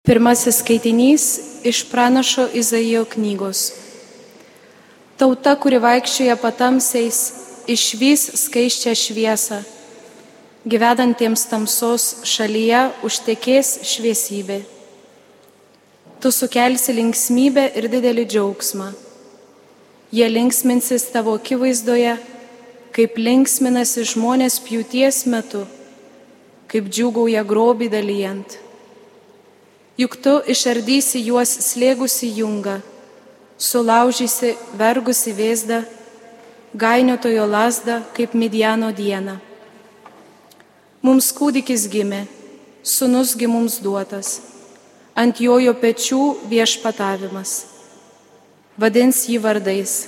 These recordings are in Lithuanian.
Pirmasis skaitinys iš pranašo Izaijo knygos. Tauta, kuri vaikščioja patamsiais, išvys skaiščią šviesą. Gyvenantiems tamsos šalyje užtekės šviesybė. Tu sukelsi linksmybę ir didelį džiaugsmą. Jie linksminsis tavo akivaizdoje, kaip linksminasi žmonės pjūties metu, kaip džiugauja grobį dalyjant. Juk tu išardysi juos slėgusi jungą, sulaužysi vergusi vėzdą, gainiotojo lasdą kaip Midiano dieną. Mums kūdikis gimė, sunusgi mums duotas, ant jojo pečių viešpatavimas. Vadins jį vardais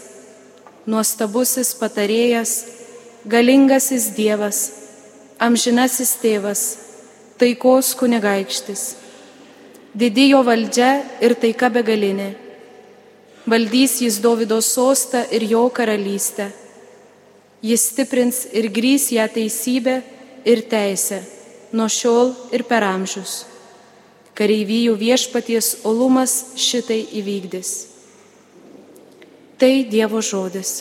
nuostabusis patarėjas, galingasis Dievas, amžinasis tėvas, taikos kunigaikštis. Didijo valdžia ir taika begalinė. Valdys jis Davido sostą ir jo karalystę. Jis stiprins ir grys ją teisybę ir teisę nuo šiol ir per amžius. Kareivijų viešpaties olumas šitai įvykdys. Tai Dievo žodis.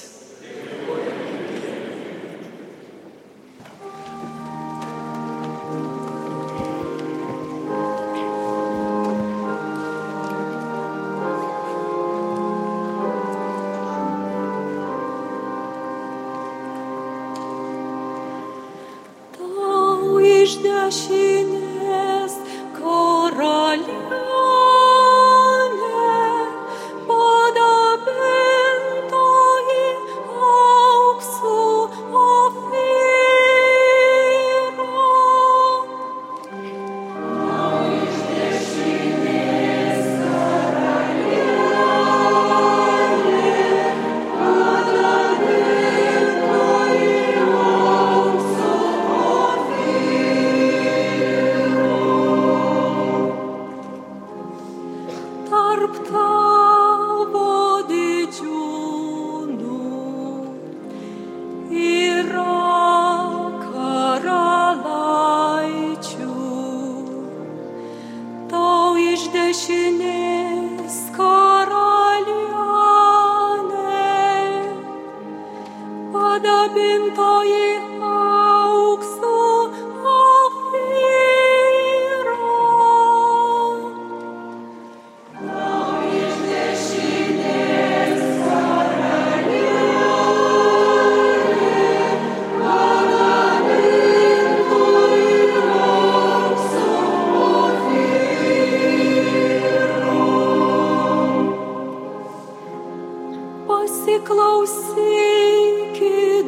Pasiklausyk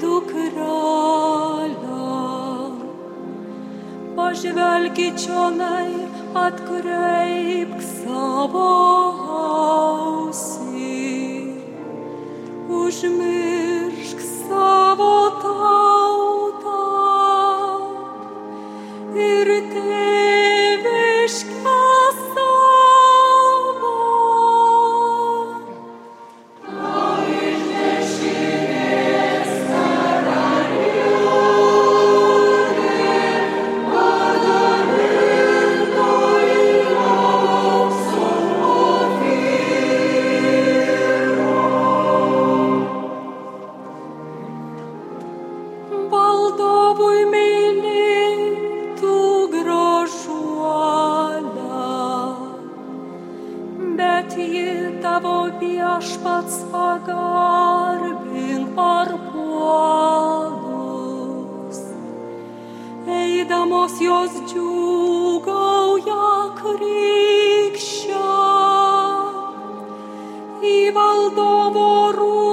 dukrelę, pažvelk į čionai, atkreipk savo ausį, užmiršk savo valdovo rūmus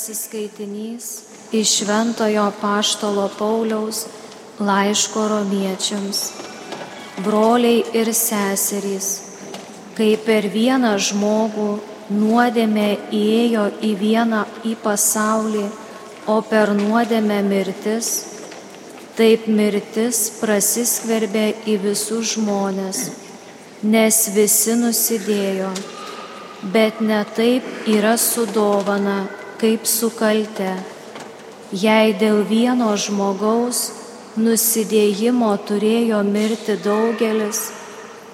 Antrasis skaitinys iš Šventojo Paštolo Pauliaus laiško romiečiams. Broliai ir seserys, kai per vieną žmogų nuodėmė įėjo į vieną į pasaulį, o per nuodėmę mirtis, taip mirtis prasiskverbė į visus žmonės, nes visi nusidėjo, bet ne taip yra sudovana kaip sukalte. Jei dėl vieno žmogaus nusidėjimo turėjo mirti daugelis,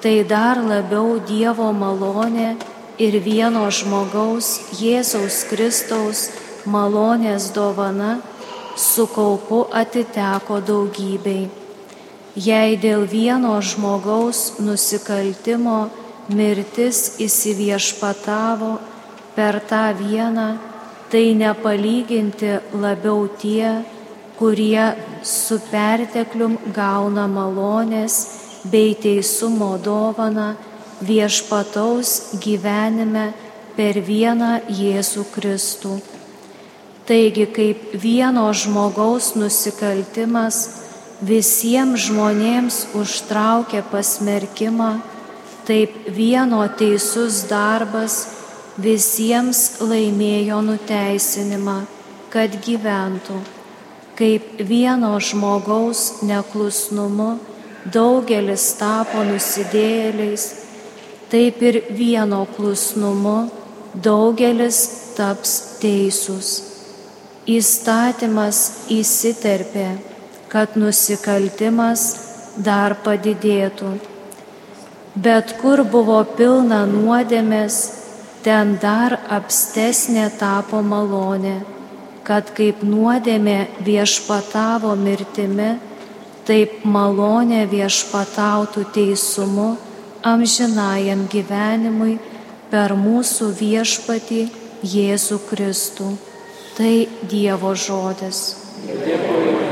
tai dar labiau Dievo malonė ir vieno žmogaus Jėzaus Kristaus malonės dovana su kaupu atiteko daugybei. Jei dėl vieno žmogaus nusikaltimo mirtis įsiviešpatavo per tą vieną, tai nepalyginti labiau tie, kurie su perteklium gauna malonės bei teisumo dovana viešpataus gyvenime per vieną Jėzų Kristų. Taigi kaip vieno žmogaus nusikaltimas visiems žmonėms užtraukia pasmerkimą, taip vieno teisus darbas visiems laimėjo nuteisinimą, kad gyventų. Kaip vieno žmogaus neklusnumu daugelis tapo nusidėjėliais, taip ir vieno klusnumu daugelis taps teisūs. Įstatymas įsiterpė, kad nusikaltimas dar padidėtų. Bet kur buvo pilna nuodėmės, ten dar apstesnė tapo malonė, kad kaip nuodėmė viešpatavo mirtimi, taip malonė viešpatautų teisumu amžinajam gyvenimui per mūsų viešpatį Jėzų Kristų. Tai Dievo žodis. Dėkui.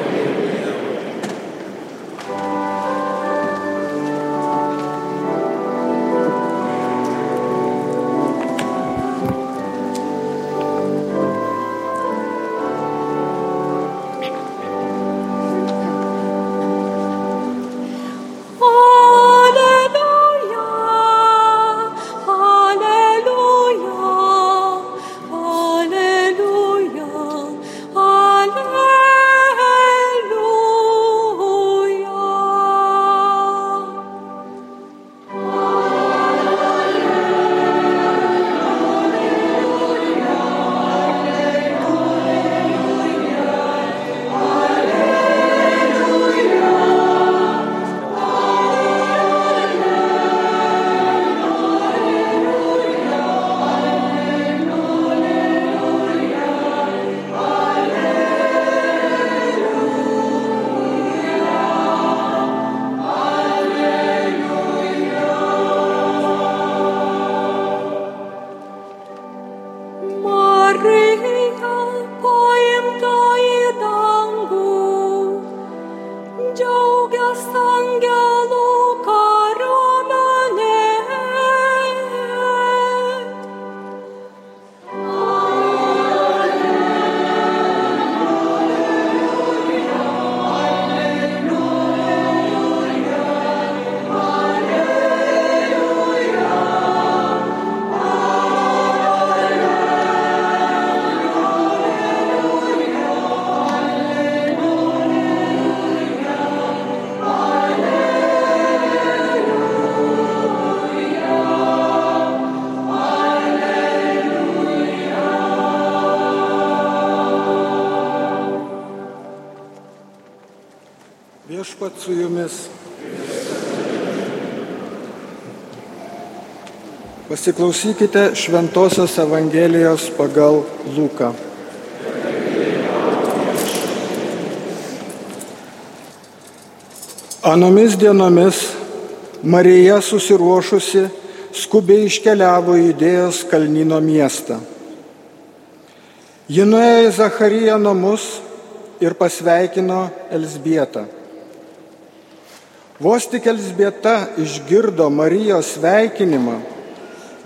Viešpat su jumis. Pasiklausykite Šventojios Evangelijos pagal Luką. Anomis dienomis Marija susiruošusi skubiai iškeliavo į Idėjos kalnino miestą. Ji nuėjo į Zachariją namus ir pasveikino Elsbietą. Vos tik Elsbieta išgirdo Marijos sveikinimą,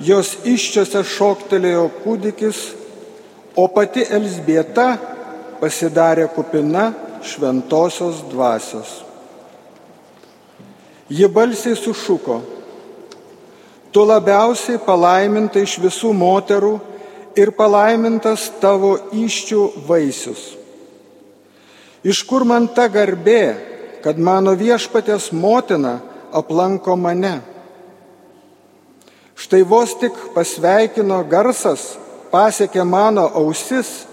jos iščiose šoktelėjo kūdikis, o pati Elsbieta pasidarė kupina šventosios dvasios. Ji balsiai sušuko, tu labiausiai palaiminta iš visų moterų ir palaimintas tavo iščių vaisius. Iš kur man ta garbė, kad mano viešpatės motina aplanko mane? Štai vos tik pasveikino garsas, pasiekė mano ausis,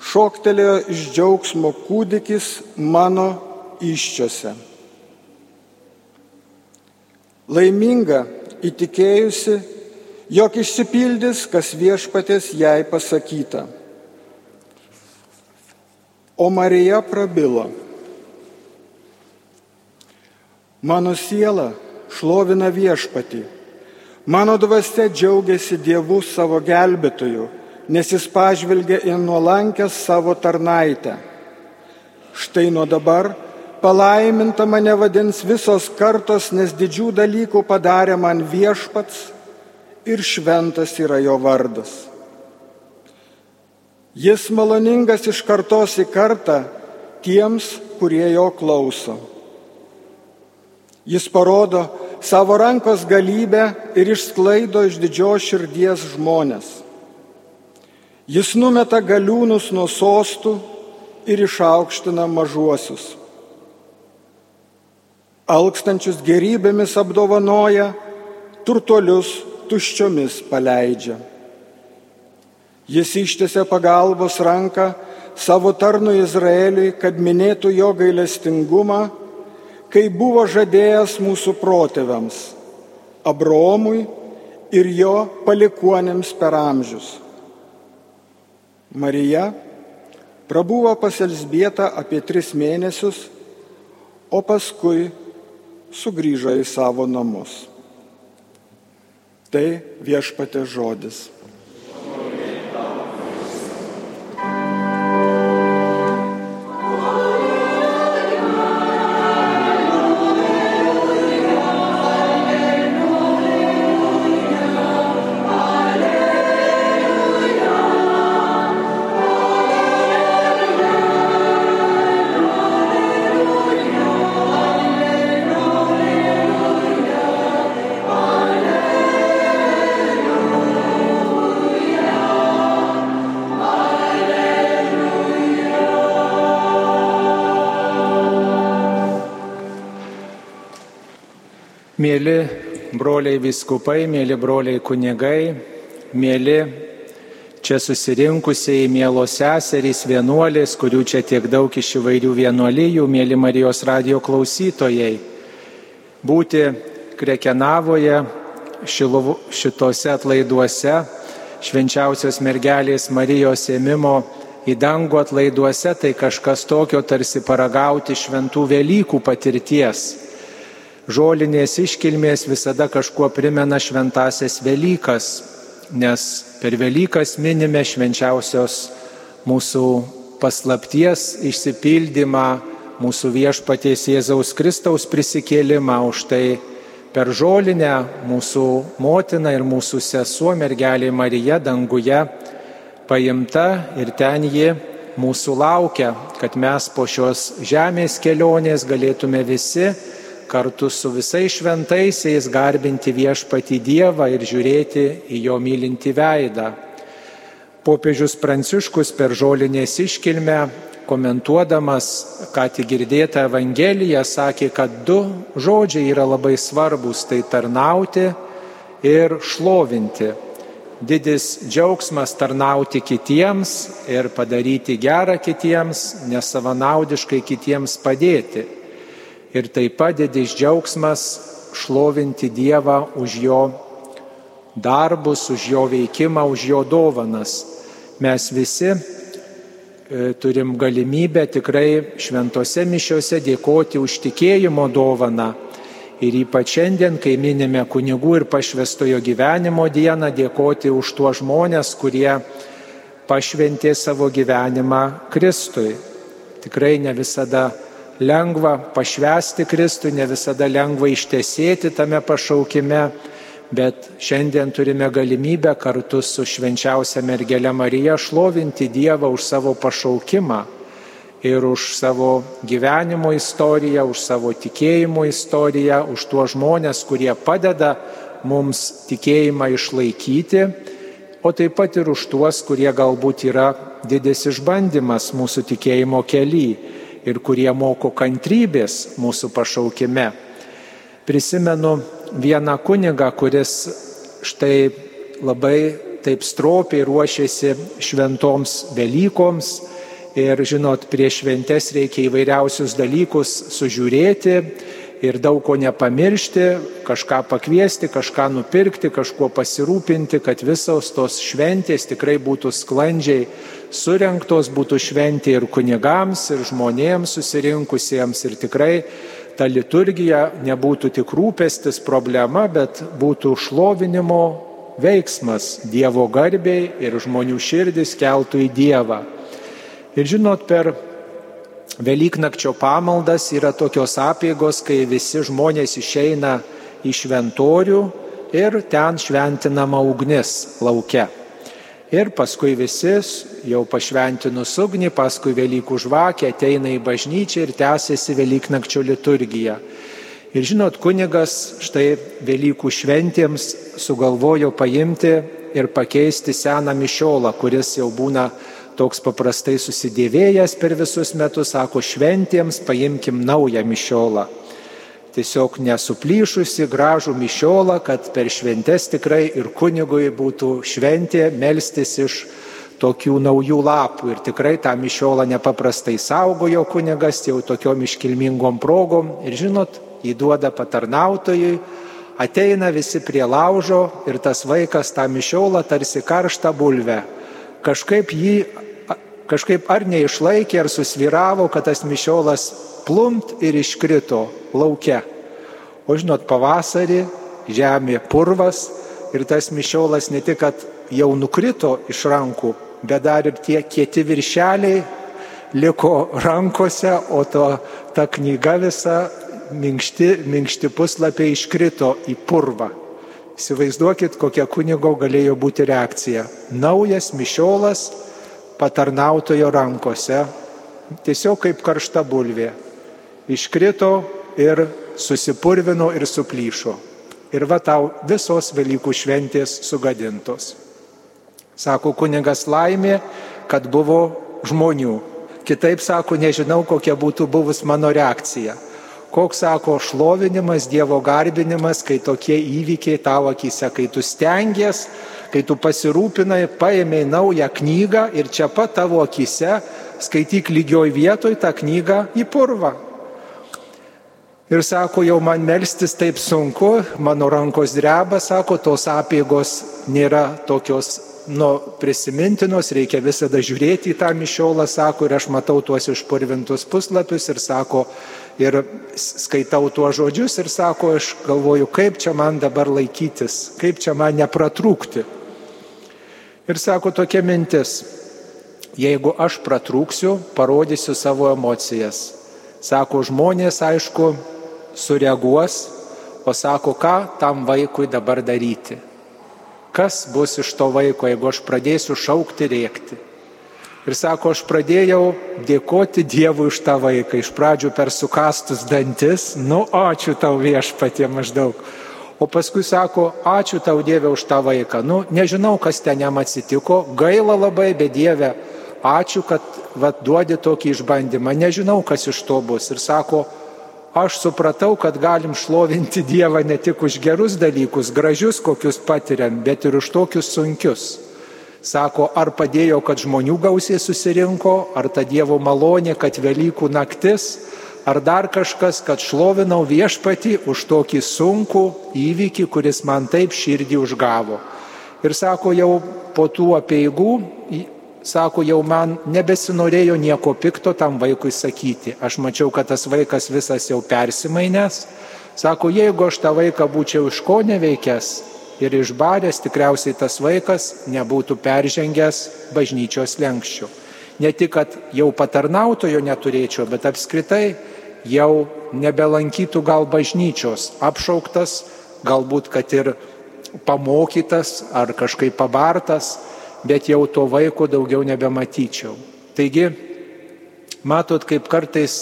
šoktelėjo iš džiaugsmo kūdikis mano iščiose. Laiminga įtikėjusi, jog išsipildys, kas viešpatės jai pasakyta. O Marija prabilo. Mano siela šlovina viešpatį, mano dvasia džiaugiasi Dievu savo gelbėtoju, nes jis pažvelgia į nuolankę savo tarnaitę. Štai nuo dabar palaiminta mane vadins visos kartos, nes didžių dalykų padarė man viešpats ir šventas yra jo vardas. Jis maloningas iš kartos į kartą tiems, kurie jo klauso. Jis parodo savo rankos galybę ir išsklaido iš didžios širdies žmonės. Jis numeta galiūnus nuo sostų ir išaukština mažuosius alkstančius gerybėmis apdovanoja, turtuolius tuščiomis paleidžia. Jis ištėse pagalbos ranką savo tarnu Izraeliui, kad minėtų jo gailestingumą, kai buvo žadėjęs mūsų protėviams - Abromui ir jo palikuonėms per amžius. Marija prabuvo pas Elsbietą apie tris mėnesius, o paskui sugrįžo į savo namus. Tai viešpatė žodis. Mėly broliai viskupai, mėly broliai kunigai, mėly čia susirinkusiai, mėlos seserys, vienuolės, kurių čia tiek daug iš įvairių vienuolyjų, mėly Marijos radio klausytojai. Būti Krekenavoje šilovu, šitose atlaiduose, švenčiausios mergelės Marijos ėmimo į dangų atlaiduose, tai kažkas tokio tarsi paragauti šventų Velykų patirties žolinės iškilmės visada kažkuo primena šventasias Velykas, nes per Velykas minime švenčiausios mūsų paslapties išsipildymą, mūsų viešpaties Jėzaus Kristaus prisikėlimą, už tai per žolinę mūsų motina ir mūsų sesuo mergelė Marija danguje paimta ir ten ji mūsų laukia, kad mes po šios žemės kelionės galėtume visi kartu su visais šventaisiais garbinti viešpati Dievą ir žiūrėti į jo mylinti veidą. Popiežius Pranciškus per žolinės iškilmę, komentuodamas, ką tik girdėtą Evangeliją, sakė, kad du žodžiai yra labai svarbus - tai tarnauti ir šlovinti. Didis džiaugsmas tarnauti kitiems ir padaryti gerą kitiems, nesavanaudiškai kitiems padėti ir taip pat didis džiaugsmas šlovinti Dievą už jo darbus, už jo veikimą, už jo dovanas. Mes visi e, turim galimybę tikrai šventose mišiuose dėkoti už tikėjimo dovaną. Ir ypač šiandien, kai minime kunigų ir pašvestojo gyvenimo dieną, dėkoti už tuos žmonės, kurie pašventė savo gyvenimą Kristui. Tikrai ne visada lengva pašvesti Kristų, ne visada lengva ištesėti tame pašaukime, bet šiandien turime galimybę kartu su švenčiausia mergelė Marija šlovinti Dievą už savo pašaukimą ir už savo gyvenimo istoriją, už savo tikėjimo istoriją, už tuos žmonės, kurie padeda mums tikėjimą išlaikyti, o taip pat ir už tuos, kurie galbūt yra didis išbandymas mūsų tikėjimo keli ir kurie moko kantrybės mūsų pašaukime. Prisimenu vieną kunigą, kuris štai labai taip stropiai ruošėsi šventoms Velykoms ir, žinot, prieš šventes reikia įvairiausius dalykus sužiūrėti ir daug ko nepamiršti, kažką pakviesti, kažką nupirkti, kažkuo pasirūpinti, kad visos tos šventės tikrai būtų sklandžiai surinktos, būtų šventė ir kunigams, ir žmonėms susirinkusiems ir tikrai ta liturgija nebūtų tik rūpestis problema, bet būtų šlovinimo veiksmas Dievo garbiai ir žmonių širdis keltų į Dievą. Ir žinot, per Velyknakčio pamaldas yra tokios apėgos, kai visi žmonės išeina į šventorių ir ten šventinama ugnis laukia. Ir paskui visi, jau pašventinus ugnį, paskui Velykų žvakė ateina į bažnyčią ir tęsiasi Velyknakčio liturgija. Ir žinot, kunigas štai Velykų šventėms sugalvojo paimti ir pakeisti seną mišiolą, kuris jau būna toks paprastai susidėvėjęs per visus metus, sako, šventėms paimkim naują mišiolą tiesiog nesuplyšusi gražų mišiolą, kad per šventes tikrai ir kunigui būtų šventė melstis iš tokių naujų lapų. Ir tikrai tą mišiolą nepaprastai saugojo kunigas jau tokiom iškilmingom progom. Ir žinot, įduoda patarnautojui, ateina visi prie laužo ir tas vaikas tą mišiolą tarsi karštą bulvę. Kažkaip jį, kažkaip ar neišlaikė, ar susviravo, kad tas mišiolas plumt ir iškrito laukia. O žinot, pavasarį žemė purvas ir tas mišiolas ne tik, kad jau nukrito iš rankų, bet dar ir tie kieti viršeliai liko rankose, o to, ta knyga visa minkšti, minkšti puslapiai iškrito į purvą. Įsivaizduokit, kokia kunigo galėjo būti reakcija. Naujas mišiolas patarnautojo rankose, tiesiog kaip karšta bulvė iškrito ir susipurvino ir suplyšo. Ir va tau visos Velykų šventės sugadintos. Sako kunigas laimė, kad buvo žmonių. Kitaip sako, nežinau, kokia būtų buvus mano reakcija. Koks sako šlovinimas, Dievo garbinimas, kai tokie įvykiai tavo akise, kai tu stengies, kai tu pasirūpinai, paėmėjai naują knygą ir čia pat tavo akise skaityk lygioj vietoj tą knygą į purvą. Ir sako, jau man melstis taip sunku, mano rankos dreba, sako, tos apėgos nėra tokios nu, prisimintinos, reikia visada žiūrėti į tą mišiolą, sako, ir aš matau tuos išpurvintus puslapius ir sako, ir skaitau tuos žodžius ir sako, aš galvoju, kaip čia man dabar laikytis, kaip čia man nepratrūkti. Ir sako tokia mintis, jeigu aš pratrūksiu, parodysiu savo emocijas. Sako, žmonės, aišku, sureaguos, o sako, ką tam vaikui dabar daryti. Kas bus iš to vaiko, jeigu aš pradėsiu šaukti rėkti. Ir sako, aš pradėjau dėkoti Dievui už tą vaiką. Iš pradžių per sukastus dantis, nu, ačiū tau viešpatie maždaug. O paskui sako, ačiū tau Dieve už tą vaiką. Nu, nežinau, kas ten jam atsitiko, gaila labai, bet Dieve, ačiū, kad vat, duodi tokį išbandymą. Nežinau, kas iš to bus. Ir sako, aš supratau, kad galim šlovinti Dievą ne tik už gerus dalykus, gražius kokius patiriam, bet ir už tokius sunkius. Sako, ar padėjo, kad žmonių gausiai susirinko, ar ta Dievo malonė, kad Velykų naktis, ar dar kažkas, kad šlovinau viešpatį už tokį sunkų įvykį, kuris man taip širdį užgavo. Ir sako, jau po tų apieigų sako, jau man nebesinorėjo nieko pikto tam vaikui sakyti. Aš mačiau, kad tas vaikas visas jau persimainęs. Sako, jeigu aš tą vaiką būčiau iš ko neveikęs ir išbaręs, tikriausiai tas vaikas nebūtų peržengęs bažnyčios lenkščių. Ne tik, kad jau patarnautojo neturėčiau, bet apskritai jau nebelankytų gal bažnyčios, apšauktas, galbūt, kad ir pamokytas ar kažkaip pabartas, bet jau to vaiko daugiau nebematyčiau. Taigi, matot, kaip kartais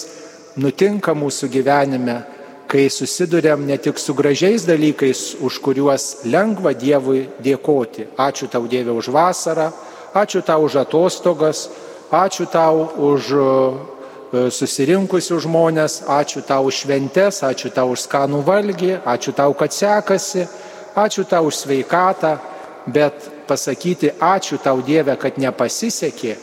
nutinka mūsų gyvenime, kai susidurėm ne tik su gražiais dalykais, už kuriuos lengva Dievui dėkoti. Ačiū tau Dieve už vasarą, ačiū tau už atostogas, ačiū tau už e, susirinkusių žmonės, ačiū tau už šventes, ačiū tau už skanų valgį, ačiū tau, kad sekasi, ačiū tau už sveikatą, bet pasakyti ačiū tau Dieve, kad nepasisekė,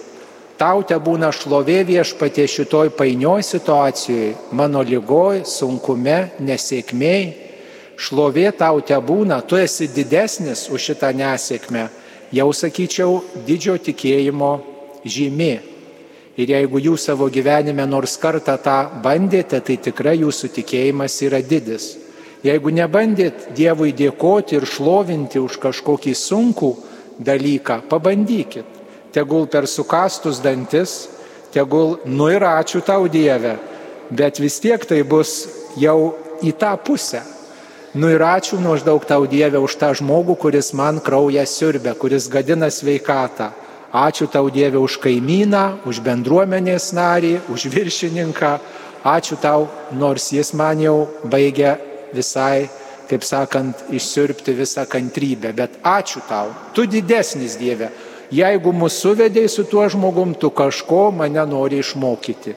Tau te būna šlovė viešpatie šitoj painioj situacijoje, mano lygoj, sunkume, nesėkmėj. Šlovė tau te būna, tu esi didesnis už šitą nesėkmę. Jau sakyčiau, didžio tikėjimo žymė. Ir jeigu jūs savo gyvenime nors kartą tą bandėte, tai tikrai jūsų tikėjimas yra didis. Jeigu nebandėt Dievui dėkoti ir šlovinti už kažkokį sunkų dalyką, pabandykit tegul per sukastus dantis, tegul nu ir ačiū tau Dieve, bet vis tiek tai bus jau į tą pusę. Nu ir ačiū maždaug tau Dieve už tą žmogų, kuris man kraują siurbia, kuris gadina sveikatą. Ačiū tau Dieve už kaimyną, už bendruomenės narį, už viršininką. Ačiū tau, nors jis man jau baigia visai, kaip sakant, išsiurbti visą kantrybę. Bet ačiū tau, tu didesnis Dieve jeigu mūsų suvedėjai su tuo žmogum, tu kažko mane nori išmokyti.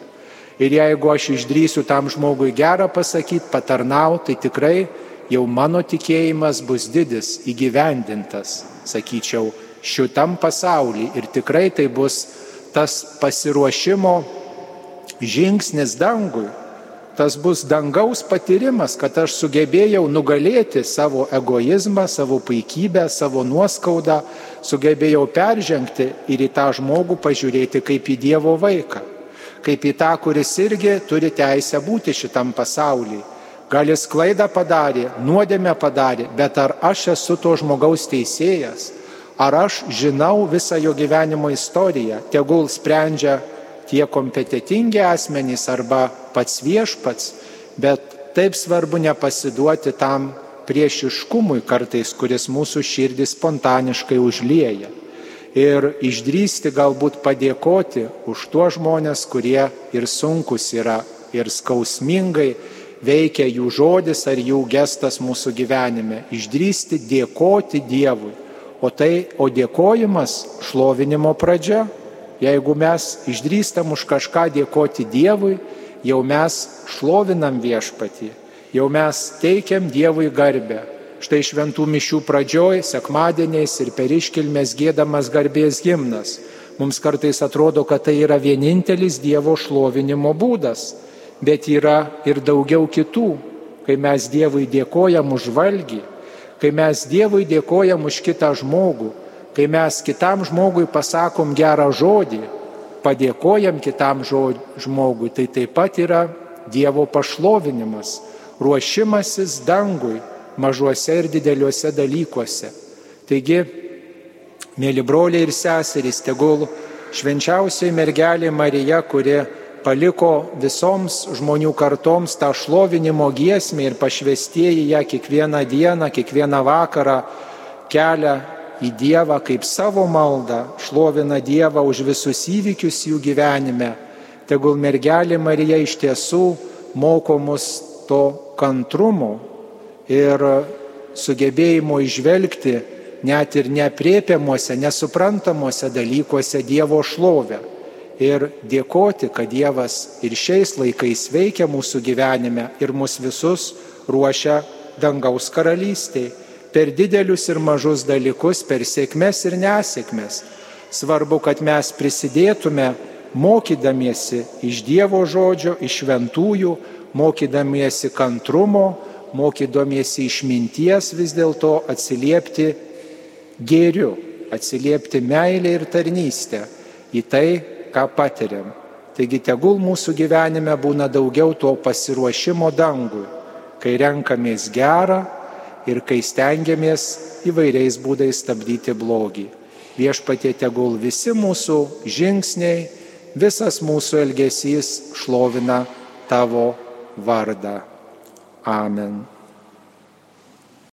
Ir jeigu aš išdrysiu tam žmogui gerą pasakyti, patarnauti, tai tikrai jau mano tikėjimas bus didis, įgyvendintas, sakyčiau, šitam pasaulyje. Ir tikrai tai bus tas pasiruošimo žingsnis dangui tas bus dangaus patyrimas, kad aš sugebėjau nugalėti savo egoizmą, savo puikybę, savo nuoskaudą, sugebėjau peržengti ir į tą žmogų pažiūrėti kaip į Dievo vaiką, kaip į tą, kuris irgi turi teisę būti šitam pasaulyje. Gal jis klaidą padarė, nuodėmę padarė, bet ar aš esu to žmogaus teisėjas, ar aš žinau visą jo gyvenimo istoriją, tegul sprendžia tie kompetitingi asmenys arba pats viešpats, bet taip svarbu nepasiduoti tam priešiškumui kartais, kuris mūsų širdį spontaniškai užlieja. Ir išdrysti galbūt padėkoti už tuos žmonės, kurie ir sunkus yra, ir skausmingai veikia jų žodis ar jų gestas mūsų gyvenime. Išdrysti dėkoti Dievui. O tai, o dėkojimas šlovinimo pradžia. Jeigu mes išdrįstam už kažką dėkoti Dievui, jau mes šlovinam viešpatį, jau mes teikiam Dievui garbę. Štai šventų mišių pradžioj, sekmadieniais ir per iškilmės gėdamas garbės gimnas. Mums kartais atrodo, kad tai yra vienintelis Dievo šlovinimo būdas, bet yra ir daugiau kitų, kai mes Dievui dėkojam už valgį, kai mes Dievui dėkojam už kitą žmogų, kai mes kitam žmogui pasakom gerą žodį, padėkojam kitam žmogui, tai taip pat yra Dievo pašlovinimas, ruošimasis dangui mažuose ir dideliuose dalykuose. Taigi, mėly broliai ir seserys, tegul švenčiausiai mergelė Marija, kuri paliko visoms žmonių kartoms tą šlovinimo giesmę ir pašvestieji ją kiekvieną dieną, kiekvieną vakarą kelia į Dievą kaip savo maldą, šlovina Dievą už visus įvykius jų gyvenime. Tegul mergelė Marija iš tiesų moko mus to kantrumo ir sugebėjimo išvelgti net ir nepriepiamuose, nesuprantamuose dalykuose Dievo šlovę. Ir dėkoti, kad Dievas ir šiais laikais veikia mūsų gyvenime ir mus visus ruošia dangaus karalystėje per didelius ir mažus dalykus, per sėkmes ir nesėkmes. Svarbu, kad mes prisidėtume mokydamiesi iš Dievo žodžio, iš šventųjų, mokydamiesi kantrumo, mokydamiesi išminties vis dėlto atsiliepti gėriu, atsiliepti meilę ir tarnystę į tai, ką patiriam. Taigi tegul mūsų gyvenime būna daugiau to pasiruošimo dangui, kai renkamės gerą, ir kai stengiamės įvairiais būdais stabdyti blogį. Viešpatie tegul visi mūsų žingsniai, visas mūsų elgesys šlovina tavo vardą. Amen.